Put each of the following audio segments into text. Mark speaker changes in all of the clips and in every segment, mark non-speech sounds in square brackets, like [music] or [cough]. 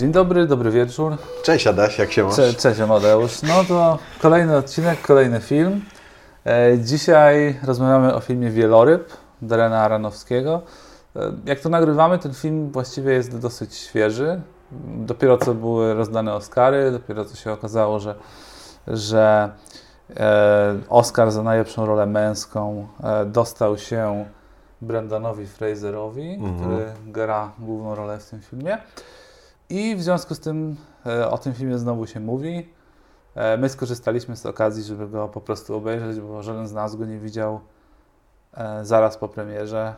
Speaker 1: Dzień dobry, dobry wieczór.
Speaker 2: Cześć Adaś, jak się masz?
Speaker 1: Cze, cześć Amadeusz. No to kolejny odcinek, kolejny film. E, dzisiaj rozmawiamy o filmie Wieloryb Darena Aronowskiego. E, jak to nagrywamy, ten film właściwie jest dosyć świeży. Dopiero co były rozdane Oscary, dopiero co się okazało, że, że e, Oscar za najlepszą rolę męską e, dostał się Brandonowi Fraserowi,
Speaker 2: Mhm.
Speaker 1: który gra główną rolę w tym filmie. I w związku z tym e, o tym filmie znowu się mówi. E, my skorzystaliśmy z okazji, żeby go po prostu obejrzeć, bo żaden z nas go nie widział e, zaraz po premierze,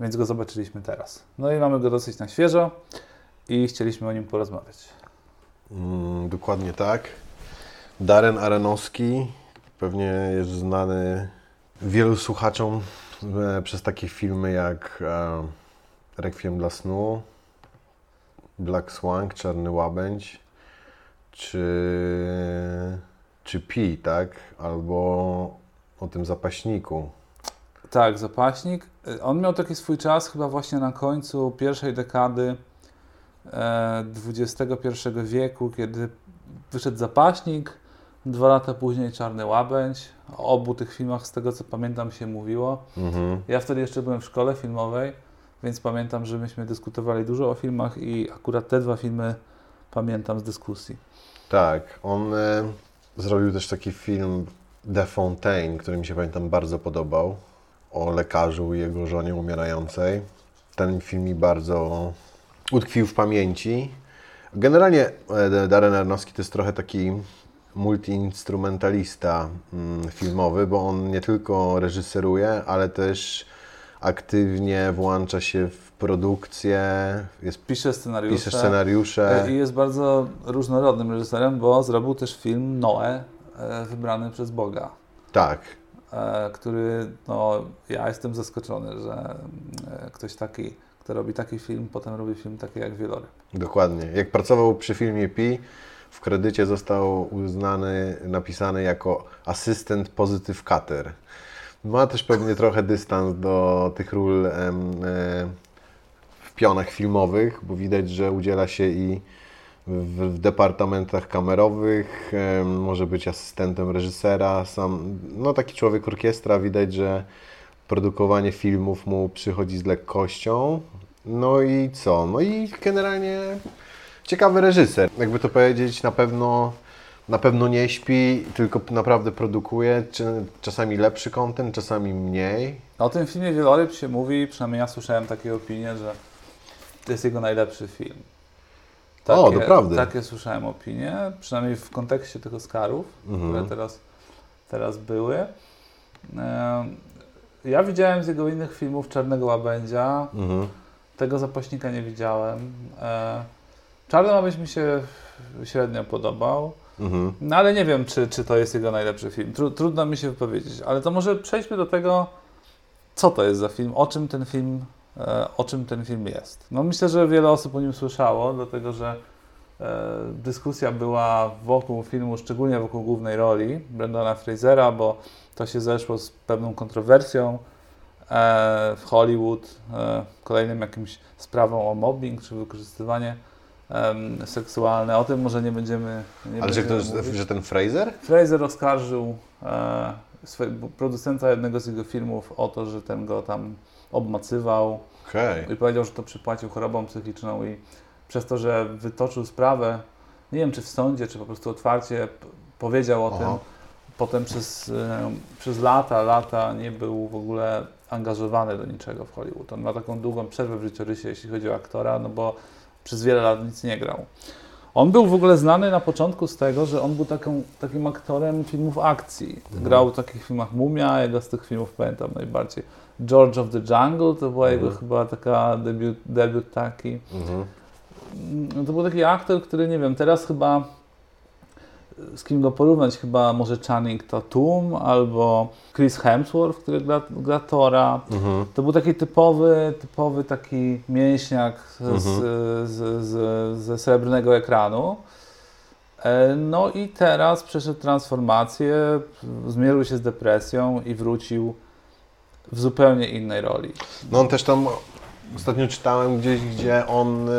Speaker 1: więc go zobaczyliśmy teraz. No i mamy go dosyć na świeżo i chcieliśmy o nim porozmawiać.
Speaker 2: Mm, dokładnie tak. Darren Aronowski pewnie jest znany wielu słuchaczom przez takie filmy jak Requiem dla snu, Black Swan, Czarny Łabędź, czy, czy Pi, tak? Albo o tym zapaśniku.
Speaker 1: Tak, Zapaśnik. E, On miał taki swój czas chyba właśnie na końcu pierwszej dekady e, XXI wieku, kiedy wyszedł Zapaśnik, dwa lata później Czarny Łabędź. O obu tych filmach, z tego co pamiętam, się mówiło.
Speaker 2: Mhm.
Speaker 1: Ja wtedy jeszcze byłem w szkole filmowej, więc pamiętam, że myśmy dyskutowali dużo o filmach i akurat te dwa filmy pamiętam z dyskusji.
Speaker 2: Tak, on e, zrobił też taki film The Fontaine, który mi się pamiętam bardzo podobał, o lekarzu i jego żonie umierającej. Ten film mi bardzo utkwił w pamięci. Generalnie e, Darren Aronofsky to jest trochę taki multiinstrumentalista mm, filmowy, bo on nie tylko reżyseruje, ale też aktywnie włącza się w produkcję, jest,
Speaker 1: Pisze scenariusze.
Speaker 2: pisze scenariusze.
Speaker 1: E, I jest bardzo różnorodnym reżyserem, bo zrobił też film Noe, e, wybrany przez Boga,
Speaker 2: Tak,
Speaker 1: e, który, no, ja jestem zaskoczony, że ktoś taki, kto robi taki film, potem robi film taki jak Wieloryb.
Speaker 2: Dokładnie. Jak pracował przy filmie Pi, w kredycie został uznany, napisany jako asystent positive cutter. Ma też pewnie trochę dystans do tych ról em, e, w pionach filmowych, bo widać, że udziela się i w, w departamentach kamerowych, em, może być asystentem reżysera, sam, no taki człowiek orkiestra, widać, że produkowanie filmów mu przychodzi z lekkością. No i co? No i generalnie ciekawy reżyser. Jakby to powiedzieć, na pewno, na pewno nie śpi, tylko naprawdę produkuje. Czasami lepszy content, czasami mniej.
Speaker 1: O tym filmie Wieloryb się mówi, przynajmniej ja słyszałem takie opinie, że to jest jego najlepszy film.
Speaker 2: O, doprawdy.
Speaker 1: Takie słyszałem opinie, przynajmniej w kontekście tych Oscarów,
Speaker 2: Mhm.
Speaker 1: które teraz, teraz były. Em, Ja widziałem z jego innych filmów Czarnego Łabędzia,
Speaker 2: Mhm.
Speaker 1: tego zapaśnika nie widziałem. E, Czarny Łabędź mi się średnio podobał,
Speaker 2: Mhm.
Speaker 1: no ale nie wiem, czy, czy to jest jego najlepszy film. Tru, trudno mi się wypowiedzieć, ale to może przejdźmy do tego, co to jest za film, o czym ten film, e, o czym ten film jest. No myślę, że wiele osób o nim słyszało, dlatego że e, dyskusja była wokół filmu, szczególnie wokół głównej roli Brendana Frasera, bo to się zeszło z pewną kontrowersją e, w Hollywood, kolejnym jakimś sprawą o mobbing czy wykorzystywanie em, seksualne. O tym może nie będziemy. Nie
Speaker 2: Ale że,
Speaker 1: będziemy
Speaker 2: ktoś,
Speaker 1: mówić.
Speaker 2: że ten Fraser?
Speaker 1: Fraser oskarżył e, swojego producenta jednego z jego filmów o to, że ten go tam obmacywał
Speaker 2: Okej.
Speaker 1: i powiedział, że to przypłacił chorobą psychiczną i przez to, że wytoczył sprawę, nie wiem czy w sądzie, czy po prostu otwarcie powiedział o
Speaker 2: Aha.
Speaker 1: tym, potem przez, e, przez lata, lata nie był w ogóle angażowany do niczego w Hollywood. On ma taką długą przerwę w życiorysie, jeśli chodzi o aktora, no bo przez wiele lat nic nie grał. On był w ogóle znany na początku z tego, że on był taką, takim aktorem filmów akcji. Grał w takich filmach Mumia, jego z tych filmów pamiętam najbardziej. George of the Jungle to była jego chyba taka debiut, debiut taki.
Speaker 2: Mhm.
Speaker 1: No to był taki aktor, który nie wiem, teraz chyba z kim go porównać, chyba może Channing Tatum albo Chris Hemsworth, który gra, gra Tora.
Speaker 2: Mhm.
Speaker 1: To był taki typowy, typowy taki mięśniak z,
Speaker 2: Mhm.
Speaker 1: z, z, ze srebrnego ekranu. E, No i teraz przeszedł transformację, zmierzył się z depresją i wrócił w zupełnie innej roli.
Speaker 2: No on też tam, ostatnio czytałem gdzieś, gdzie on y,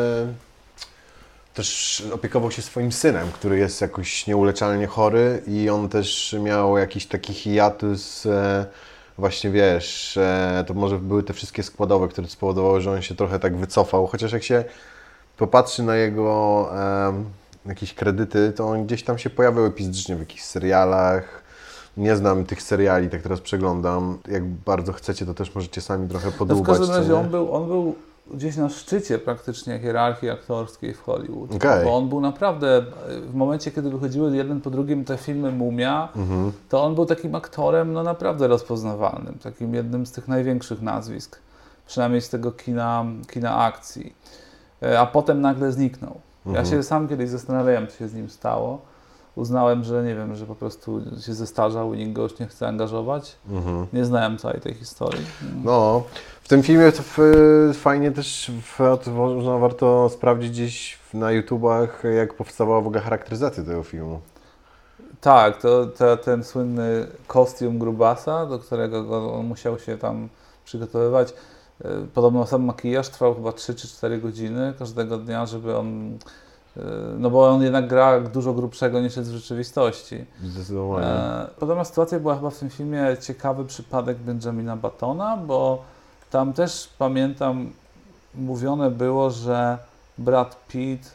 Speaker 2: też opiekował się swoim synem, który jest jakoś nieuleczalnie chory i on też miał jakiś taki hiatus, e, właśnie wiesz, e, to może były te wszystkie składowe, które spowodowały, że on się trochę tak wycofał, chociaż jak się popatrzy na jego e, jakieś kredyty, to on gdzieś tam się pojawiał epizodycznie w jakichś serialach, nie znam tych seriali, tak teraz przeglądam. Jak bardzo chcecie, to też możecie sami trochę
Speaker 1: No
Speaker 2: podłubać.
Speaker 1: w każdym razie on był, on był gdzieś na szczycie praktycznie hierarchii aktorskiej w Hollywood.
Speaker 2: Okej.
Speaker 1: Bo on był naprawdę, w momencie kiedy wychodziły jeden po drugim te filmy Mumia,
Speaker 2: Mhm.
Speaker 1: to on był takim aktorem no naprawdę rozpoznawalnym, takim jednym z tych największych nazwisk, przynajmniej z tego kina, kina akcji. E, A potem nagle zniknął. Ja
Speaker 2: Mhm.
Speaker 1: się sam kiedyś zastanawiałem, co się z nim stało. Uznałem, że nie wiem, że po prostu się zestarzał i nikt go już nie chce angażować.
Speaker 2: Mhm.
Speaker 1: Nie znałem całej tej historii.
Speaker 2: No, w tym filmie to fajnie też w, można warto sprawdzić gdzieś na YouTubach, jak powstawała w ogóle charakteryzacja tego filmu.
Speaker 1: Tak, to, to ten słynny kostium Grubasa, do którego go, on musiał się tam przygotowywać. E, Podobno sam makijaż trwał chyba 3 czy 4 godziny każdego dnia, żeby on. E, No bo on jednak gra dużo grubszego niż jest w rzeczywistości.
Speaker 2: Zdecydowanie.
Speaker 1: E, Podobna sytuacja była chyba w tym filmie ciekawy przypadek Benjamina Batona, bo tam też pamiętam mówione było, że Brad Pitt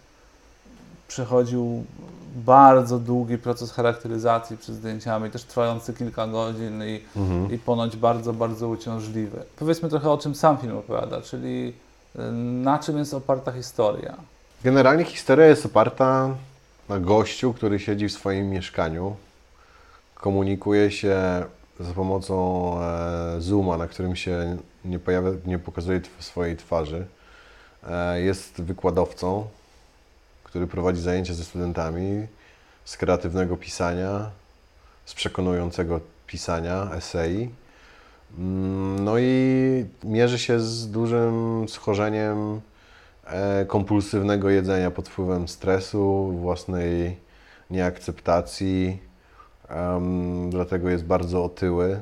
Speaker 1: przechodził bardzo długi proces charakteryzacji przed zdjęciami, też trwający kilka godzin i,
Speaker 2: Mhm.
Speaker 1: i ponoć bardzo, bardzo uciążliwy. Powiedzmy trochę o czym sam film opowiada, czyli y, na czym jest oparta historia.
Speaker 2: Generalnie historia jest oparta na gościu, który siedzi w swoim mieszkaniu, komunikuje się za pomocą e, Zooma, na którym się nie, pojawia, nie pokazuje swojej twarzy. E, jest wykładowcą, który prowadzi zajęcia ze studentami z kreatywnego pisania, z przekonującego pisania, esei. Mm, No i mierzy się z dużym schorzeniem kompulsywnego jedzenia pod wpływem stresu, własnej nieakceptacji, em, dlatego jest bardzo otyły.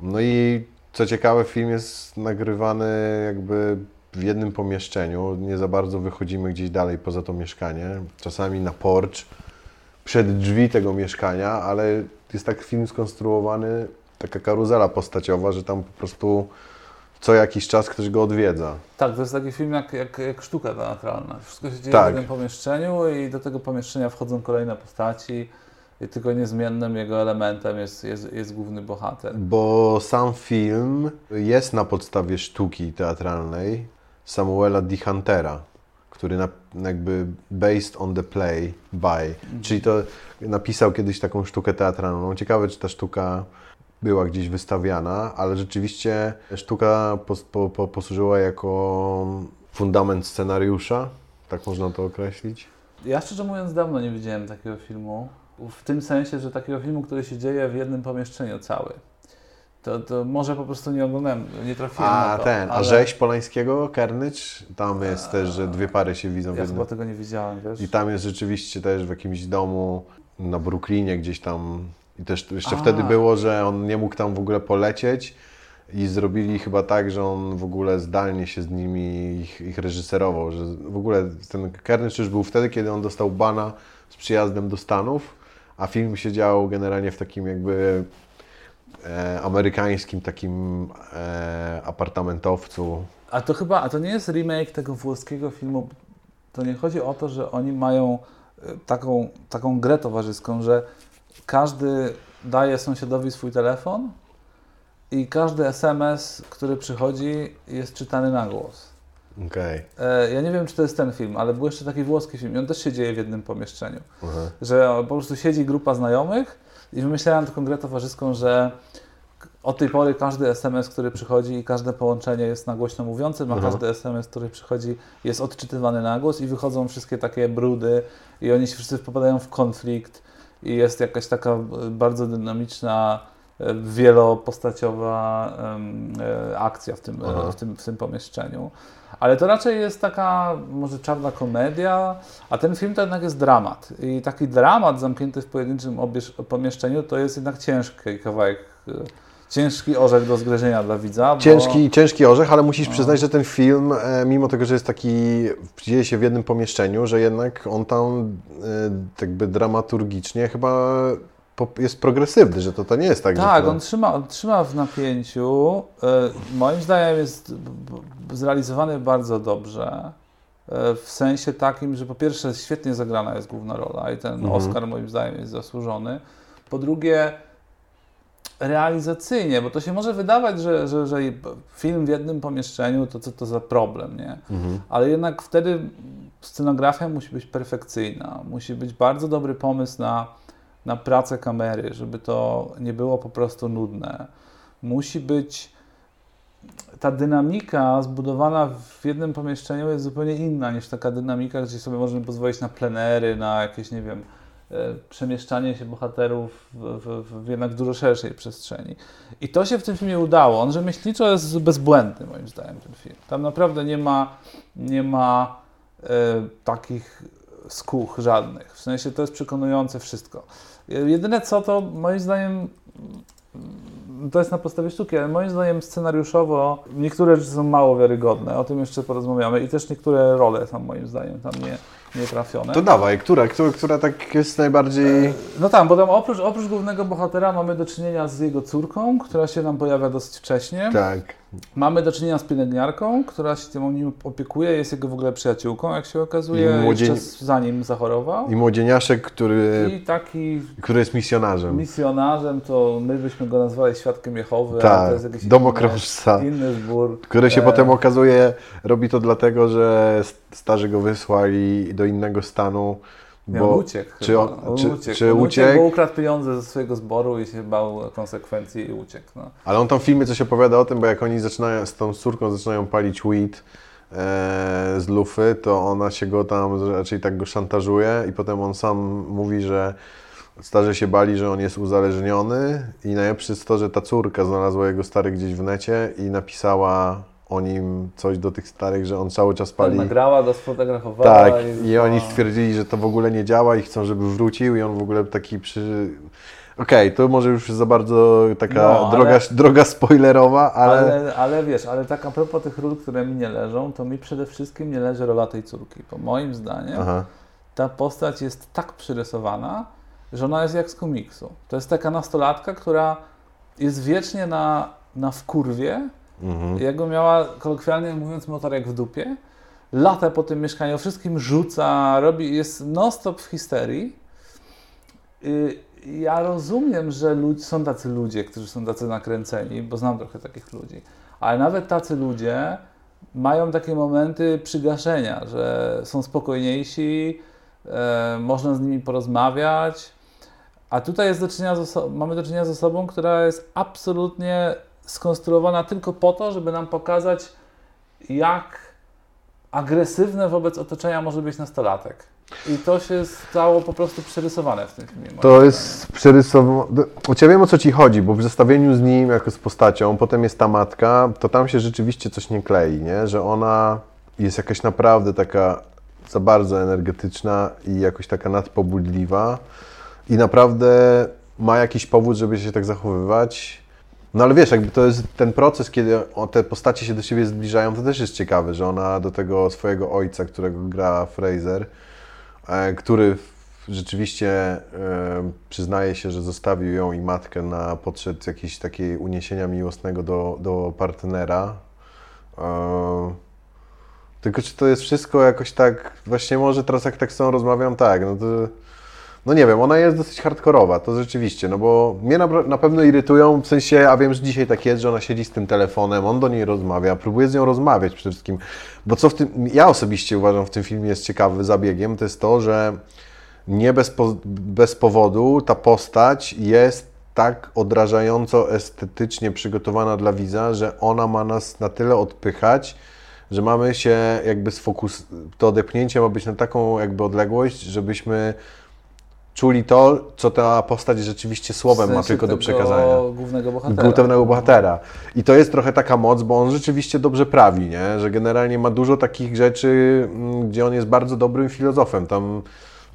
Speaker 2: No i co ciekawe, film jest nagrywany jakby w jednym pomieszczeniu, nie za bardzo wychodzimy gdzieś dalej poza to mieszkanie, czasami na porcz, przed drzwi tego mieszkania, ale jest tak film skonstruowany, taka karuzela postaciowa, że tam po prostu co jakiś czas ktoś go odwiedza.
Speaker 1: Tak, to jest taki film jak, jak, jak sztuka teatralna. Wszystko się dzieje
Speaker 2: Tak.
Speaker 1: w jednym pomieszczeniu i do tego pomieszczenia wchodzą kolejne postaci i tylko niezmiennym jego elementem jest, jest, jest główny bohater.
Speaker 2: Bo sam film jest na podstawie sztuki teatralnej Samuela D. Huntera, który na, jakby based on the play by, czyli to napisał kiedyś taką sztukę teatralną. Ciekawe, czy ta sztuka była gdzieś wystawiana, ale rzeczywiście sztuka pos, po, po, posłużyła jako fundament scenariusza, tak można to określić.
Speaker 1: Ja szczerze mówiąc dawno nie widziałem takiego filmu. W tym sensie, że takiego filmu, który się dzieje w jednym pomieszczeniu cały. To, to może po prostu nie oglądałem, nie trafiłem
Speaker 2: A
Speaker 1: na to.
Speaker 2: ten, a
Speaker 1: ale
Speaker 2: rzeź Polańskiego, Carnage, tam jest też, że dwie pary się widzą w
Speaker 1: Ja
Speaker 2: jednym.
Speaker 1: chyba tego nie widziałem, wiesz?
Speaker 2: I tam jest rzeczywiście też w jakimś domu na Brooklynie gdzieś tam. I też jeszcze
Speaker 1: A.
Speaker 2: wtedy było, że on nie mógł tam w ogóle polecieć. I zrobili chyba tak, że on w ogóle zdalnie się z nimi ich, ich reżyserował. Że w ogóle ten Carnage już był wtedy, kiedy on dostał bana z przyjazdem do Stanów, a film się dział generalnie w takim jakby e, amerykańskim takim e, apartamentowcu.
Speaker 1: A to chyba, a to nie jest remake tego włoskiego filmu. To nie chodzi o to, że oni mają e, taką, taką grę towarzyską, że każdy daje sąsiadowi swój telefon i każdy SMS, który przychodzi, jest czytany na głos.
Speaker 2: Okej.
Speaker 1: E, Ja nie wiem, czy to jest ten film, ale był jeszcze taki włoski film i on też się dzieje w jednym pomieszczeniu. Że po prostu siedzi grupa znajomych i wymyślałem taką grę towarzyską, że od tej pory każdy SMS, który przychodzi i każde połączenie jest na głośno mówiącym, a każdy SMS, który przychodzi jest odczytywany na głos i wychodzą wszystkie takie brudy i oni się wszyscy wpadają w konflikt i jest jakaś taka bardzo dynamiczna, e, wielopostaciowa e, akcja w tym, e,
Speaker 2: Aha.
Speaker 1: w, tym, w tym pomieszczeniu. Ale to raczej jest taka może czarna komedia, a ten film to jednak jest dramat. I taki dramat zamknięty w pojedynczym pomieszczeniu to jest jednak ciężki kawałek ciężki orzech do zgryzienia dla widza. Bo...
Speaker 2: Ciężki, ciężki orzech, ale musisz przyznać, że ten film, e, mimo tego, że jest taki, dzieje się w jednym pomieszczeniu, że jednak on tam e, jakby dramaturgicznie chyba jest progresywny, że to, to nie jest tak,
Speaker 1: Tak,
Speaker 2: że to...
Speaker 1: on trzyma, on trzyma w napięciu. E, Moim zdaniem jest zrealizowany bardzo dobrze. E, W sensie takim, że po pierwsze świetnie zagrana jest główna rola i ten
Speaker 2: Mhm.
Speaker 1: Oscar moim zdaniem jest zasłużony. Po drugie realizacyjnie, bo to się może wydawać, że, że, że film w jednym pomieszczeniu to co to za problem, nie?
Speaker 2: Mhm.
Speaker 1: Ale jednak wtedy scenografia musi być perfekcyjna. Musi być bardzo dobry pomysł na, na pracę kamery, żeby to nie było po prostu nudne. Musi być ta dynamika zbudowana w jednym pomieszczeniu jest zupełnie inna niż taka dynamika, gdzie sobie możemy pozwolić na plenery, na jakieś, nie wiem, przemieszczanie się bohaterów w, w, w jednak dużo szerszej przestrzeni. I to się w tym filmie udało. On rzemieślniczo jest bezbłędny, moim zdaniem, ten film. Tam naprawdę nie ma, nie ma e, takich skóch żadnych. W sensie to jest przekonujące wszystko. Jedyne co to, moim zdaniem, mm, to jest na podstawie sztuki, ale moim zdaniem scenariuszowo niektóre rzeczy są mało wiarygodne. O tym jeszcze porozmawiamy. I też niektóre role są moim zdaniem tam nie, nie trafione.
Speaker 2: To dawaj, która, która, która tak jest najbardziej...
Speaker 1: No tak, bo tam oprócz, oprócz głównego bohatera mamy do czynienia z jego córką, która się nam pojawia dosyć wcześnie.
Speaker 2: Tak.
Speaker 1: Mamy do czynienia z pielęgniarką, która się tym nim opiekuje, jest jego w ogóle przyjaciółką, jak się okazuje,
Speaker 2: I młodzień-
Speaker 1: zanim zachorował.
Speaker 2: I młodzieniaszek, który,
Speaker 1: I taki
Speaker 2: który jest misjonarzem.
Speaker 1: misjonarzem, to my byśmy go nazwali świadkiem Jehowy, ale
Speaker 2: Tak,
Speaker 1: to jest jakiś
Speaker 2: domokrążca.
Speaker 1: inny, inny zbór.
Speaker 2: Który się
Speaker 1: E,
Speaker 2: potem okazuje, robi to dlatego, że starzy go wysłali do innego stanu, bo
Speaker 1: on uciekł.
Speaker 2: czy
Speaker 1: chyba.
Speaker 2: on-
Speaker 1: on
Speaker 2: czy-
Speaker 1: uciekł.
Speaker 2: czy
Speaker 1: on
Speaker 2: uciekł?
Speaker 1: Bo ukradł pieniądze ze swojego zboru i się bał konsekwencji i uciekł. No.
Speaker 2: Ale on tam w filmie coś opowiada o tym, bo jak oni zaczynają, z tą córką zaczynają palić weed e, z lufy, to ona się go tam raczej tak go szantażuje i potem on sam mówi, że starzy się bali, że on jest uzależniony i najlepsze jest to, że ta córka znalazła jego stary gdzieś w necie i napisała o nim coś do tych starych, że on cały czas
Speaker 1: Tak,
Speaker 2: pali.
Speaker 1: nagrała go, sfotografowała.
Speaker 2: Tak,
Speaker 1: i,
Speaker 2: i oni stwierdzili, że to w ogóle nie działa i chcą, żeby wrócił i on w ogóle taki przy... Okej, to może już za bardzo taka
Speaker 1: No, ale-
Speaker 2: droga, droga spoilerowa, ale...
Speaker 1: Ale, ale wiesz, ale tak a propos tych ról, które mi nie leżą, to mi przede wszystkim nie leży rola tej córki, bo moim zdaniem
Speaker 2: Aha.
Speaker 1: ta postać jest tak przyrysowana, że ona jest jak z komiksu. To jest taka nastolatka, która jest wiecznie na, na wkurwie,
Speaker 2: Mhm.
Speaker 1: jakby miała, kolokwialnie mówiąc, motor jak w dupie, lata po tym mieszkaniu, wszystkim rzuca, robi, jest non-stop w histerii. Y, Ja rozumiem, że ludzi, są tacy ludzie, którzy są tacy nakręceni, bo znam trochę takich ludzi, ale nawet tacy ludzie mają takie momenty przygaszenia, że są spokojniejsi, e, można z nimi porozmawiać, a tutaj jest do czynienia z oso- mamy do czynienia z osobą, która jest absolutnie skonstruowana tylko po to, żeby nam pokazać, jak agresywne wobec otoczenia może być nastolatek. I to się stało po prostu przerysowane w tym filmie.
Speaker 2: To jest przerysowane. Ja wiem o co ci chodzi, bo w zestawieniu z nim, jako z postacią, potem jest ta matka, to tam się rzeczywiście coś nie klei, nie? Że ona jest jakaś naprawdę taka za bardzo energetyczna i jakoś taka nadpobudliwa i naprawdę ma jakiś powód, żeby się tak zachowywać. No ale wiesz, jakby to jest ten proces, kiedy te postacie się do siebie zbliżają, to też jest ciekawe, że ona do tego swojego ojca, którego gra Fraser, e, który rzeczywiście e, przyznaje się, że zostawił ją i matkę na potrzeb jakiejś takiej uniesienia miłosnego do, do partnera. E, tylko czy to jest wszystko jakoś tak, właśnie może teraz jak tak z tą rozmawiam, tak, no to, no nie wiem, ona jest dosyć hardkorowa, to rzeczywiście, no bo mnie na, na pewno irytują, w sensie, a wiem, że dzisiaj tak jest, że ona siedzi z tym telefonem, on do niej rozmawia, próbuje z nią rozmawiać przede wszystkim, bo co w tym, ja osobiście uważam w tym filmie jest ciekawy zabiegiem, to jest to, że nie bez, po, bez powodu ta postać jest tak odrażająco estetycznie przygotowana dla widza, że ona ma nas na tyle odpychać, że mamy się jakby sfokus... To odepchnięcie ma być na taką jakby odległość, żebyśmy czuli to, co ta postać rzeczywiście słowem
Speaker 1: W
Speaker 2: ma
Speaker 1: sensie
Speaker 2: tylko do przekazania.
Speaker 1: głównego bohatera.
Speaker 2: Głównego bohatera. I to jest trochę taka moc, bo on rzeczywiście dobrze prawi, nie? że generalnie ma dużo takich rzeczy, mm, gdzie on jest bardzo dobrym filozofem. Tam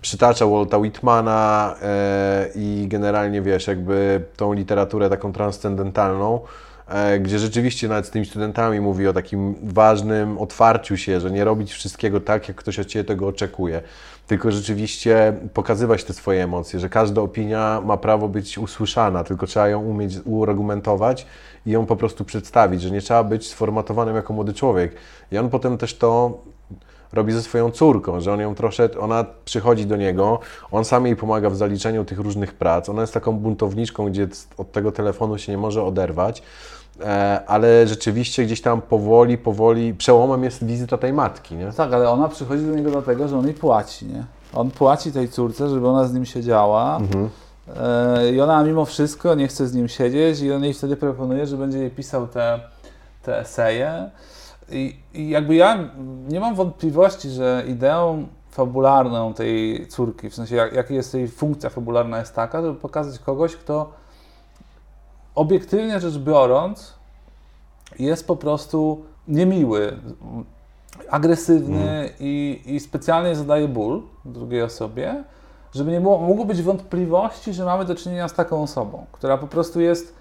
Speaker 2: przytacza Walta Whitmana e, i generalnie wiesz, jakby tą literaturę taką transcendentalną, e, gdzie rzeczywiście nawet z tymi studentami mówi o takim ważnym otwarciu się, że nie robić wszystkiego tak, jak ktoś od Ciebie tego oczekuje, tylko rzeczywiście pokazywać te swoje emocje, że każda opinia ma prawo być usłyszana, tylko trzeba ją umieć uargumentować i ją po prostu przedstawić, że nie trzeba być sformatowanym jako młody człowiek. I on potem też to robi ze swoją córką, że on ją troszeczkę, ona przychodzi do niego, on sam jej pomaga w zaliczeniu tych różnych prac, ona jest taką buntowniczką, gdzie od tego telefonu się nie może oderwać, ale rzeczywiście gdzieś tam powoli, powoli, przełomem jest wizyta tej matki, nie?
Speaker 1: Tak, ale ona przychodzi do niego dlatego, że on jej płaci, nie? On płaci tej córce, żeby ona z nim siedziała mhm. E, i ona mimo wszystko nie chce z nim siedzieć i on jej wtedy proponuje, że będzie jej pisał te, te eseje. I, I, jakby ja nie mam wątpliwości, że ideą fabularną tej córki, w sensie jak, jaka jest jej funkcja fabularna jest taka, żeby pokazać kogoś, kto obiektywnie rzecz biorąc jest po prostu niemiły, agresywny mm. i, i specjalnie zadaje ból drugiej osobie, żeby nie było, mogło być wątpliwości, że mamy do czynienia z taką osobą, która po prostu jest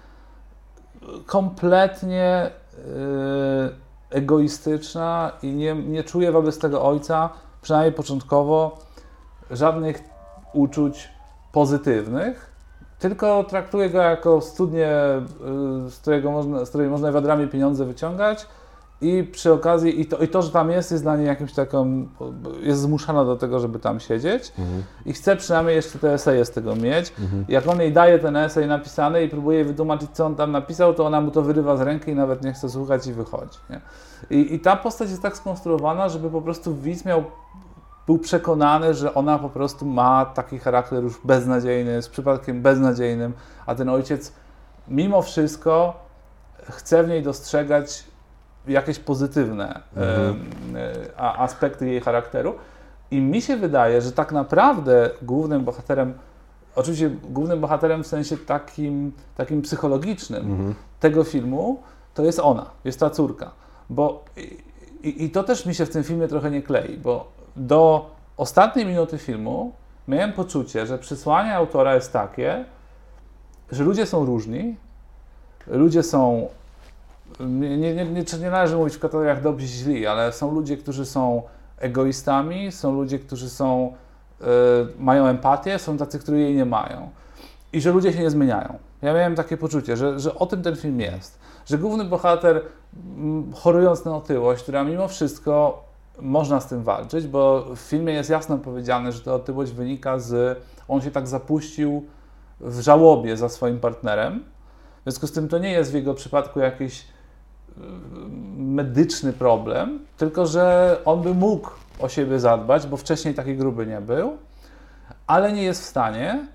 Speaker 1: kompletnie yy, egoistyczna i nie, nie czuje wobec tego ojca, przynajmniej początkowo, żadnych uczuć pozytywnych, tylko traktuje go jako studnię, y, z, którego można, z której można wiadrami pieniądze wyciągać i przy okazji, i to, i to, że tam jest, jest dla niej jakimś taką, jest zmuszana do tego, żeby tam siedzieć mhm. i chce przynajmniej jeszcze te eseje z tego mieć. Mhm. Jak on jej daje ten esej napisany i próbuje wytłumaczyć, co on tam napisał, to ona mu to wyrywa z ręki i nawet nie chce słuchać i wychodzi. I, I ta postać jest tak skonstruowana, żeby po prostu widz miał był przekonany, że ona po prostu ma taki charakter już beznadziejny, z przypadkiem beznadziejnym, a ten ojciec mimo wszystko chce w niej dostrzegać jakieś pozytywne mhm. e, aspekty jej charakteru. I mi się wydaje, że tak naprawdę głównym bohaterem, oczywiście głównym bohaterem w sensie takim, takim psychologicznym mhm. tego filmu, to jest ona, jest ta córka. Bo i, i to też mi się w tym filmie trochę nie klei, bo do ostatniej minuty filmu miałem poczucie, że przesłanie autora jest takie, że ludzie są różni, ludzie są nie, nie, nie, nie należy mówić w kategoriach dobrzy, źli, ale są ludzie, którzy są egoistami, są ludzie, którzy są, y, mają empatię, są tacy, którzy jej nie mają. I że ludzie się nie zmieniają. Ja miałem takie poczucie, że, że o tym ten film jest. Że główny bohater, chorując na otyłość, która mimo wszystko można z tym walczyć, bo w filmie jest jasno powiedziane, że ta otyłość wynika z. On się tak zapuścił w żałobie za swoim partnerem. W związku z tym to nie jest w jego przypadku jakiś medyczny problem, tylko że on by mógł o siebie zadbać, bo wcześniej taki gruby nie był, ale nie jest w stanie,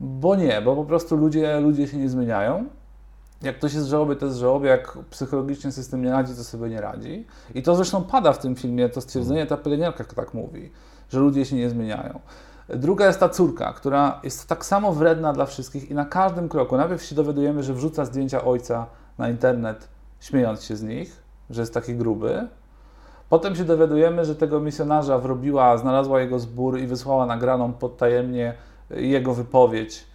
Speaker 1: bo nie, bo po prostu ludzie, ludzie się nie zmieniają. Jak ktoś jest w żałobie, to jest w żałobie, jak psychologiczny system nie radzi, to sobie nie radzi. I to zresztą pada w tym filmie, to stwierdzenie, ta pielęgniarka tak mówi, że ludzie się nie zmieniają. Druga jest ta córka, która jest tak samo wredna dla wszystkich i na każdym kroku. Najpierw się dowiadujemy, że wrzuca zdjęcia ojca na internet, śmiejąc się z nich, że jest taki gruby. Potem się dowiadujemy, że tego misjonarza wrobiła, znalazła jego zbór i wysłała nagraną podtajemnie jego wypowiedź,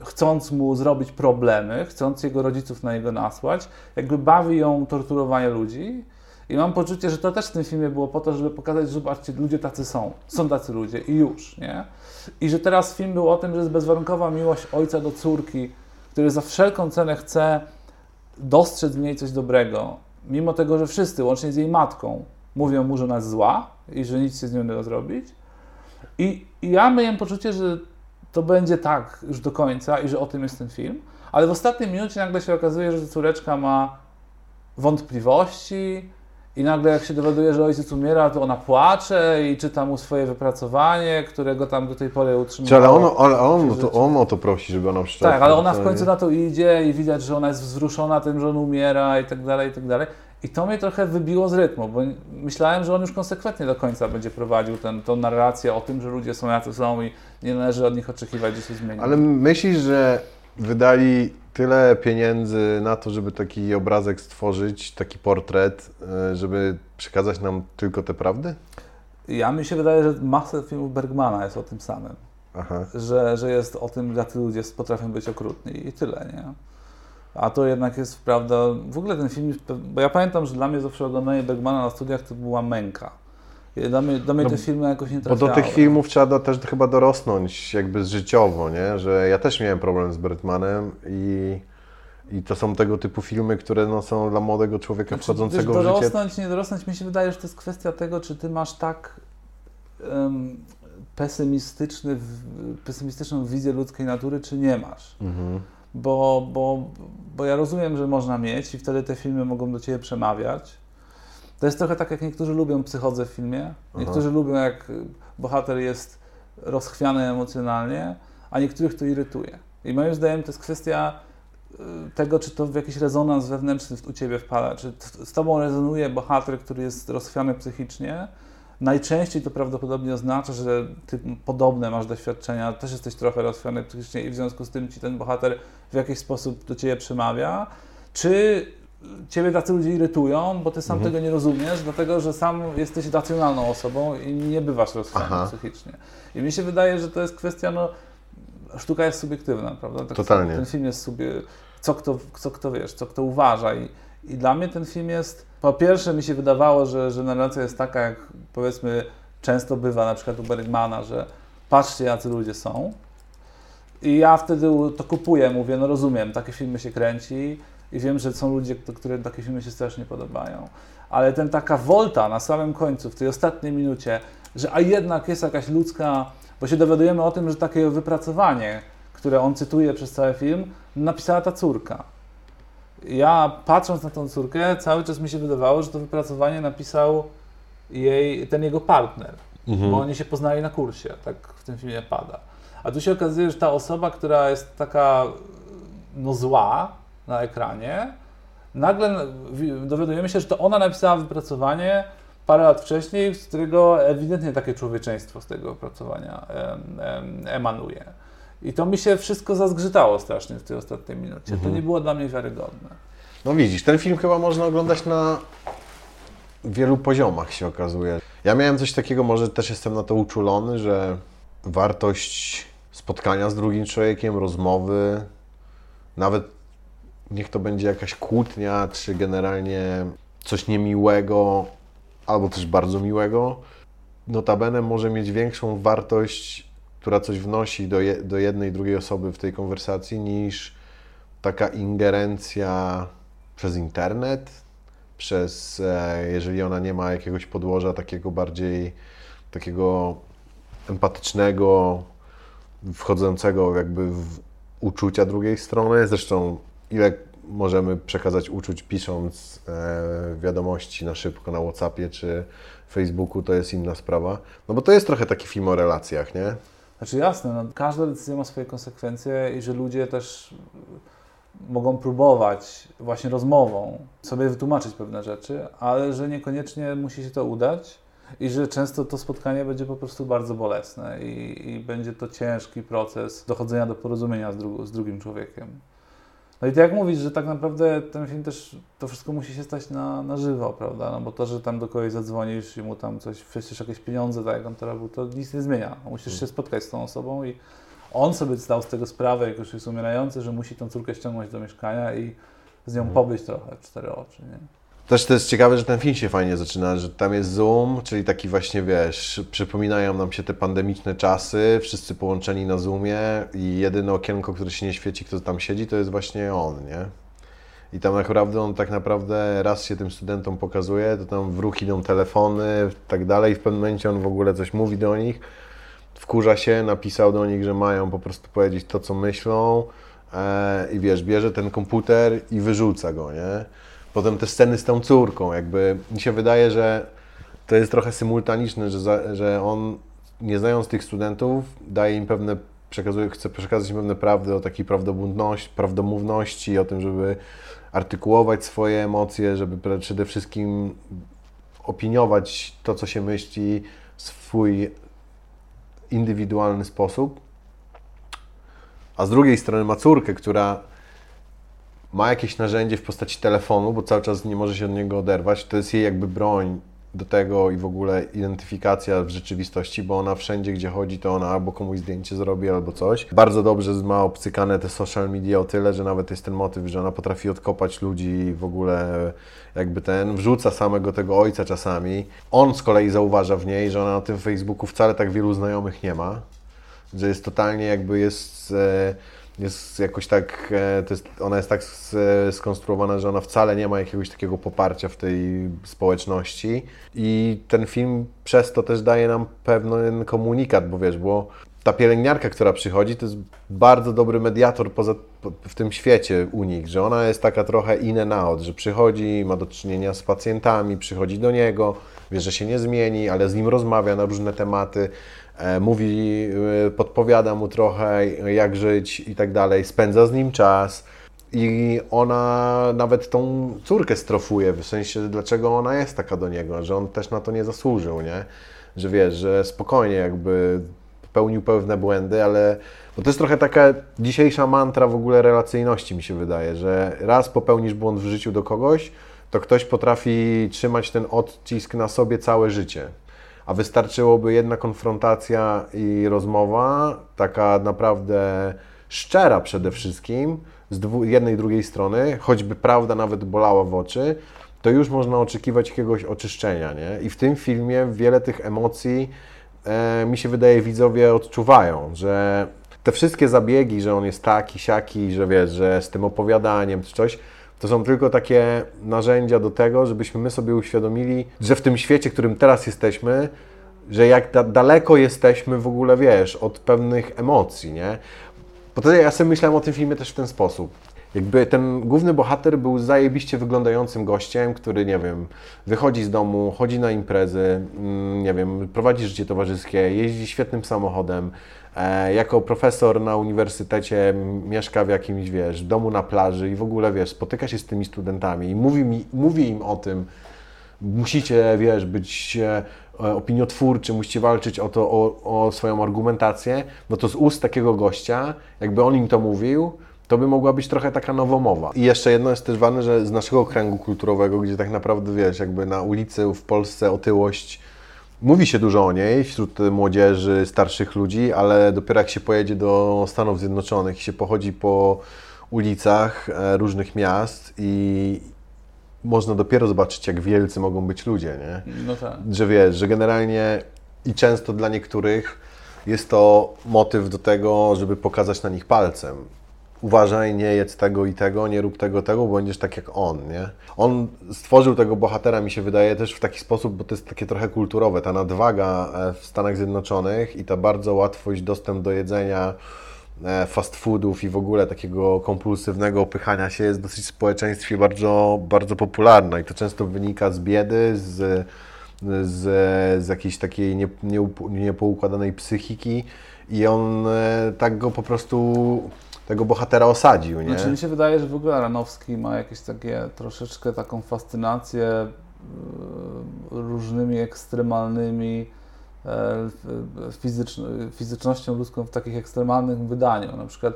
Speaker 1: chcąc mu zrobić problemy, chcąc jego rodziców na niego nasłać. Jakby bawi ją torturowanie ludzi. I mam poczucie, że to też w tym filmie było po to, żeby pokazać, że zobaczcie, ludzie tacy są. Są tacy ludzie i już, nie? I że teraz film był o tym, że jest bezwarunkowa miłość ojca do córki, który za wszelką cenę chce dostrzec w niej coś dobrego, mimo tego, że wszyscy, łącznie z jej matką, mówią mu, że ona jest zła i że nic się z nią nie da zrobić. I, I ja miałem poczucie, że to będzie tak już do końca i że o tym jest ten film, ale w ostatniej minucie nagle się okazuje, że córeczka ma wątpliwości, i nagle jak się dowiaduje, że ojciec umiera, to ona płacze i czyta mu swoje wypracowanie, którego tam do tej pory utrzymuje.
Speaker 2: Ale, on, ale on, to, on o to prosi, żeby ona przeczytała.
Speaker 1: Tak, ale ona w końcu na to idzie i widać, że ona jest wzruszona tym, że on umiera i tak dalej, i tak dalej. I to mnie trochę wybiło z rytmu, bo myślałem, że on już konsekwentnie do końca będzie prowadził tą narrację o tym, że ludzie są jacy są i nie należy od nich oczekiwać, że się zmieni.
Speaker 2: Ale myślisz, że wydali tyle pieniędzy na to, żeby taki obrazek stworzyć, taki portret, e, żeby przekazać nam tylko te prawdy?
Speaker 1: Ja mi się wydaje, że masa filmów Bergmana jest o tym samym.
Speaker 2: Aha.
Speaker 1: Że, że jest o tym, jacy ludzie potrafią być okrutni i tyle, nie? A to jednak jest prawda. W ogóle ten film, bo ja pamiętam, że dla mnie zawsze oglądanie Bergmana na studiach to była męka. Dla mnie, dla mnie
Speaker 2: No,
Speaker 1: te filmy jakoś nie
Speaker 2: Bo
Speaker 1: trafiały.
Speaker 2: do tych filmów trzeba do, też chyba dorosnąć jakby życiowo, nie? Że ja też miałem problem z Bergmanem i, i to są tego typu filmy, które no, są dla młodego człowieka
Speaker 1: Znaczy,
Speaker 2: wchodzącego
Speaker 1: wiesz,
Speaker 2: w życie.
Speaker 1: dorosnąć, nie dorosnąć, mi się wydaje, że to jest kwestia tego, czy ty masz tak em, pesymistyczny, pesymistyczną wizję ludzkiej natury, czy nie masz.
Speaker 2: Mhm.
Speaker 1: Bo, bo, bo ja rozumiem, że można mieć i wtedy te filmy mogą do ciebie przemawiać. To jest trochę tak, jak niektórzy lubią psychodzę w filmie. Niektórzy lubią, jak bohater jest rozchwiany emocjonalnie, a niektórych to irytuje. I moim zdaniem to jest kwestia y, tego, czy to w jakiś rezonans wewnętrzny u ciebie wpada, czy z tobą rezonuje bohater, który jest rozchwiany psychicznie. Najczęściej to prawdopodobnie oznacza, że ty podobne masz doświadczenia, też jesteś trochę rozchwiany psychicznie i w związku z tym ci ten bohater w jakiś sposób do ciebie przemawia. Czy ciebie tacy ludzie irytują, bo ty sam
Speaker 2: Mhm.
Speaker 1: tego nie rozumiesz, dlatego że sam jesteś racjonalną osobą i nie bywasz rozchwiany psychicznie. I mi się wydaje, że to jest kwestia, no, sztuka jest subiektywna, prawda? Tak
Speaker 2: Totalnie.
Speaker 1: Ten film jest sobie, co kto, co kto wiesz, co kto uważa i, i dla mnie ten film jest, po pierwsze mi się wydawało, że, że narracja jest taka, jak powiedzmy często bywa na przykład u Bergmana, że patrzcie jacy ludzie są i ja wtedy to kupuję, mówię, no rozumiem, takie filmy się kręci i wiem, że są ludzie, którym takie filmy się strasznie podobają. Ale ten taka wolta na samym końcu, w tej ostatniej minucie, że a jednak jest jakaś ludzka, bo się dowiadujemy o tym, że takie wypracowanie, które on cytuje przez cały film, napisała ta córka. Ja patrząc na tą córkę, cały czas mi się wydawało, że to wypracowanie napisał jej, ten jego partner,
Speaker 2: Mhm.
Speaker 1: bo oni się poznali na kursie, tak w tym filmie pada. A tu się okazuje, że ta osoba, która jest taka no zła na ekranie, nagle wi- dowiadujemy się, że to ona napisała wypracowanie parę lat wcześniej, z którego ewidentnie takie człowieczeństwo z tego opracowania em, em, emanuje. I to mi się wszystko zazgrzytało strasznie w tej ostatniej minucie. To nie było dla mnie wiarygodne.
Speaker 2: No widzisz, ten film chyba można oglądać na wielu poziomach się okazuje. Ja miałem coś takiego, może też jestem na to uczulony, że wartość spotkania z drugim człowiekiem, rozmowy, nawet niech to będzie jakaś kłótnia, czy generalnie coś niemiłego, albo też bardzo miłego, notabene może mieć większą wartość, która coś wnosi do, je, do jednej, drugiej osoby w tej konwersacji, niż taka ingerencja przez internet, przez, e, jeżeli ona nie ma jakiegoś podłoża takiego bardziej, takiego empatycznego, wchodzącego jakby w uczucia drugiej strony. Zresztą ile możemy przekazać uczuć pisząc e, wiadomości na szybko na Whatsappie czy Facebooku, to jest inna sprawa. No bo to jest trochę taki film o relacjach, nie?
Speaker 1: Znaczy jasne, no, każda decyzja ma swoje konsekwencje i że ludzie też mogą próbować właśnie rozmową sobie wytłumaczyć pewne rzeczy, ale że niekoniecznie musi się to udać i że często to spotkanie będzie po prostu bardzo bolesne i, i będzie to ciężki proces dochodzenia do porozumienia z, dru- z drugim człowiekiem. No i tak jak mówisz, że tak naprawdę ten film też, to wszystko musi się stać na, na żywo, prawda? No bo to, że tam do kogoś zadzwonisz i mu tam coś, wrzucisz jakieś pieniądze, tak jak on to robił, to nic nie zmienia. Musisz się spotkać z tą osobą i on sobie zdał z tego sprawę, jak już jest umierający, że musi tą córkę ściągnąć do mieszkania i z nią pobyć trochę w cztery oczy, nie?
Speaker 2: Też to jest ciekawe, że ten film się fajnie zaczyna, że tam jest Zoom, czyli taki właśnie, wiesz, przypominają nam się te pandemiczne czasy, wszyscy połączeni na Zoomie i jedyne okienko, które się nie świeci, kto tam siedzi, to jest właśnie on, nie? I tam naprawdę on tak naprawdę raz się tym studentom pokazuje, to tam w ruch idą telefony tak dalej, w pewnym momencie on w ogóle coś mówi do nich, wkurza się, napisał do nich, że mają po prostu powiedzieć to, co myślą e, i wiesz, bierze ten komputer i wyrzuca go, nie? Potem te sceny z tą córką, jakby mi się wydaje, że to jest trochę symultaniczne, że, za, że on, nie znając tych studentów, daje im pewne, przekazuje, chce przekazać im pewne prawdy o takiej prawdomówności, o tym, żeby artykułować swoje emocje, żeby przede wszystkim opiniować to, co się myśli w swój indywidualny sposób. A z drugiej strony ma córkę, która ma jakieś narzędzie w postaci telefonu, bo cały czas nie może się od niego oderwać. To jest jej jakby broń do tego i w ogóle identyfikacja w rzeczywistości, bo ona wszędzie, gdzie chodzi, to ona albo komuś zdjęcie zrobi, albo coś. Bardzo dobrze ma obcykane te social media o tyle, że nawet jest ten motyw, że ona potrafi odkopać ludzi w ogóle jakby ten, wrzuca samego tego ojca czasami. On z kolei zauważa w niej, że ona na tym Facebooku wcale tak wielu znajomych nie ma, że jest totalnie jakby jest... E, jest jakoś tak, e, jest, ona jest tak skonstruowana, że ona wcale nie ma jakiegoś takiego poparcia w tej społeczności. I ten film przez to też daje nam pewien komunikat, bo wiesz, bo ta pielęgniarka, która przychodzi, to jest bardzo dobry mediator poza, w tym świecie u nich, że ona jest taka trochę in and out, że przychodzi, ma do czynienia z pacjentami, przychodzi do niego, wie, że się nie zmieni, ale z nim rozmawia na różne tematy, mówi, e, podpowiada mu trochę, jak żyć i tak dalej, spędza z nim czas. I ona nawet tą córkę strofuje, w sensie, dlaczego ona jest taka do niego, że on też na to nie zasłużył, nie? Że wiesz, że spokojnie jakby popełnił pewne błędy, ale bo to jest trochę taka dzisiejsza mantra w ogóle relacyjności, mi się wydaje, że raz popełnisz błąd w życiu do kogoś, to ktoś potrafi trzymać ten odcisk na sobie całe życie a wystarczyłoby jedna konfrontacja i rozmowa, taka naprawdę szczera przede wszystkim, z jednej i drugiej strony, choćby prawda nawet bolała w oczy, to już można oczekiwać jakiegoś oczyszczenia, nie? I w tym filmie wiele tych emocji, e, mi się wydaje, widzowie odczuwają, że te wszystkie zabiegi, że on jest taki, siaki, że wiesz, że z tym opowiadaniem czy coś, to są tylko takie narzędzia do tego, żebyśmy my sobie uświadomili, że w tym świecie, w którym teraz jesteśmy, że jak da daleko jesteśmy w ogóle, wiesz, od pewnych emocji, nie? Bo to ja sobie myślałem o tym filmie też w ten sposób. Jakby ten główny bohater był zajebiście wyglądającym gościem, który, nie wiem, wychodzi z domu, chodzi na imprezy, mm, nie wiem, prowadzi życie towarzyskie, jeździ świetnym samochodem, jako profesor na uniwersytecie mieszka w jakimś, wiesz, domu na plaży i w ogóle, wiesz, spotyka się z tymi studentami i mówi, mi, mówi im o tym, musicie, wiesz, być e, opiniotwórczy, musicie walczyć o to, o, o swoją argumentację, no to z ust takiego gościa, jakby on im to mówił, to by mogła być trochę taka nowomowa. I jeszcze jedno jest też ważne, że z naszego kręgu kulturowego, gdzie tak naprawdę, wiesz, jakby na ulicy w Polsce otyłość, mówi się dużo o niej wśród młodzieży, starszych ludzi, ale dopiero jak się pojedzie do Stanów Zjednoczonych i się pochodzi po ulicach e, różnych miast i, można dopiero zobaczyć, jak wielcy mogą być ludzie, nie?
Speaker 1: No tak.
Speaker 2: Że wiesz, że generalnie i często dla niektórych jest to motyw do tego, żeby pokazać na nich palcem. Uważaj, nie jedz tego i tego, nie rób tego, tego, bo będziesz tak jak on, nie? On stworzył tego bohatera, mi się wydaje, też w taki sposób, bo to jest takie trochę kulturowe, ta nadwaga e, w Stanach Zjednoczonych i ta bardzo łatwość, dostęp do jedzenia, E, fast foodów i w ogóle takiego kompulsywnego opychania się jest dosyć w społeczeństwie bardzo, bardzo popularna. I to często wynika z biedy, z, z, z jakiejś takiej nie, nie, niepoukładanej psychiki. I on e, tak go po prostu tego bohatera osadził, nie?
Speaker 1: Znaczy mi się wydaje, że w ogóle Aranowski ma jakieś takie troszeczkę taką fascynację e, różnymi ekstremalnymi E, fizycznością ludzką w takich ekstremalnych wydaniu. Na przykład,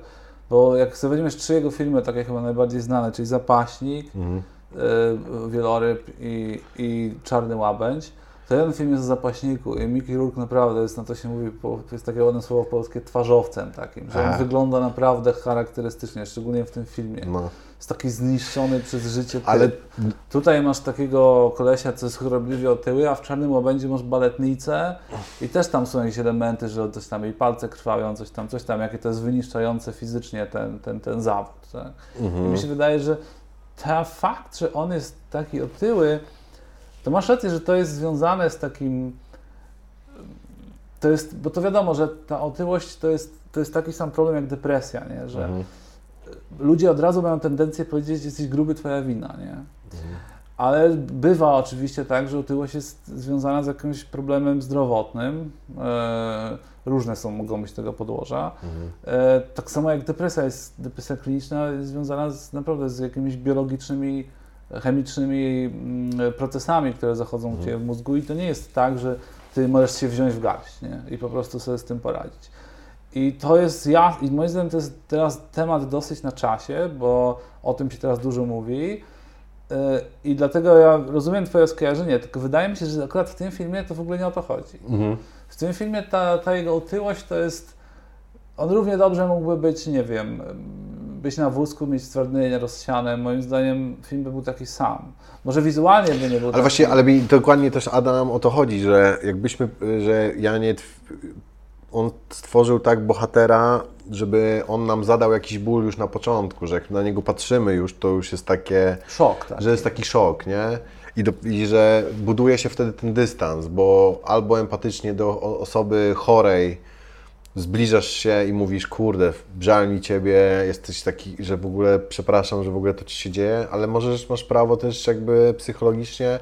Speaker 1: bo jak sobie weźmiesz trzy jego filmy, takie chyba najbardziej znane, czyli Zapaśnik, mhm. E, Wieloryb i, i Czarny Łabędź, to jeden film jest o zapaśniku i Mickey Rourke naprawdę jest, na to się mówi, to jest takie ładne słowo polskie, twarzowcem takim, że on wygląda naprawdę charakterystycznie, szczególnie w tym filmie. No. Jest taki zniszczony przez życie. Ale tutaj masz takiego kolesia, co jest chorobliwie otyły, a w Czarnym Łabędzie masz baletnicę i też tam są jakieś elementy, że coś tam jej palce krwawią, coś tam, coś tam, jakie to jest wyniszczające fizycznie ten, ten, ten zawód. Tak? Mhm. I mi się wydaje, że ten fakt, że on jest taki otyły, to masz rację, że to jest związane z takim. To jest, bo to wiadomo, że ta otyłość to jest, to jest taki sam problem jak depresja, nie? że mhm. ludzie od razu mają tendencję powiedzieć, że jesteś gruby, twoja wina. Nie? Mhm. Ale bywa oczywiście tak, że otyłość jest związana z jakimś problemem zdrowotnym. E, różne są, mogą być tego podłoża. Mhm. E, tak samo jak depresja jest, depresja kliniczna jest związana z, naprawdę z jakimiś biologicznymi chemicznymi mm, procesami, które zachodzą u. Ciebie w mózgu i to nie jest tak, że Ty możesz się wziąć w garść nie? i po prostu sobie z tym poradzić. I to jest, ja, i moim zdaniem to jest teraz temat dosyć na czasie, bo o tym się teraz dużo mówi I dlatego ja rozumiem Twoje skojarzenie, tylko wydaje mi się, że akurat w tym filmie to w ogóle nie o to chodzi.
Speaker 2: Mhm.
Speaker 1: W tym filmie ta, ta jego otyłość to jest. On równie dobrze mógłby być, nie wiem, być na wózku, mieć stwardnienie rozsiane. Moim zdaniem film by był taki sam. Może wizualnie by nie był
Speaker 2: Ale
Speaker 1: taki.
Speaker 2: właśnie, ale mi dokładnie też Adam o to chodzi, że jakbyśmy, że Janie, on stworzył tak bohatera, żeby on nam zadał jakiś ból już na początku, że jak na niego patrzymy już, to już jest takie,
Speaker 1: Szok, tak.
Speaker 2: że jest taki szok, nie? I, do, I że buduje się wtedy ten dystans, bo albo empatycznie do osoby chorej zbliżasz się i mówisz, kurde, żal mi Ciebie, jesteś taki, że w ogóle przepraszam, że w ogóle to Ci się dzieje, ale możesz, masz prawo też jakby psychologicznie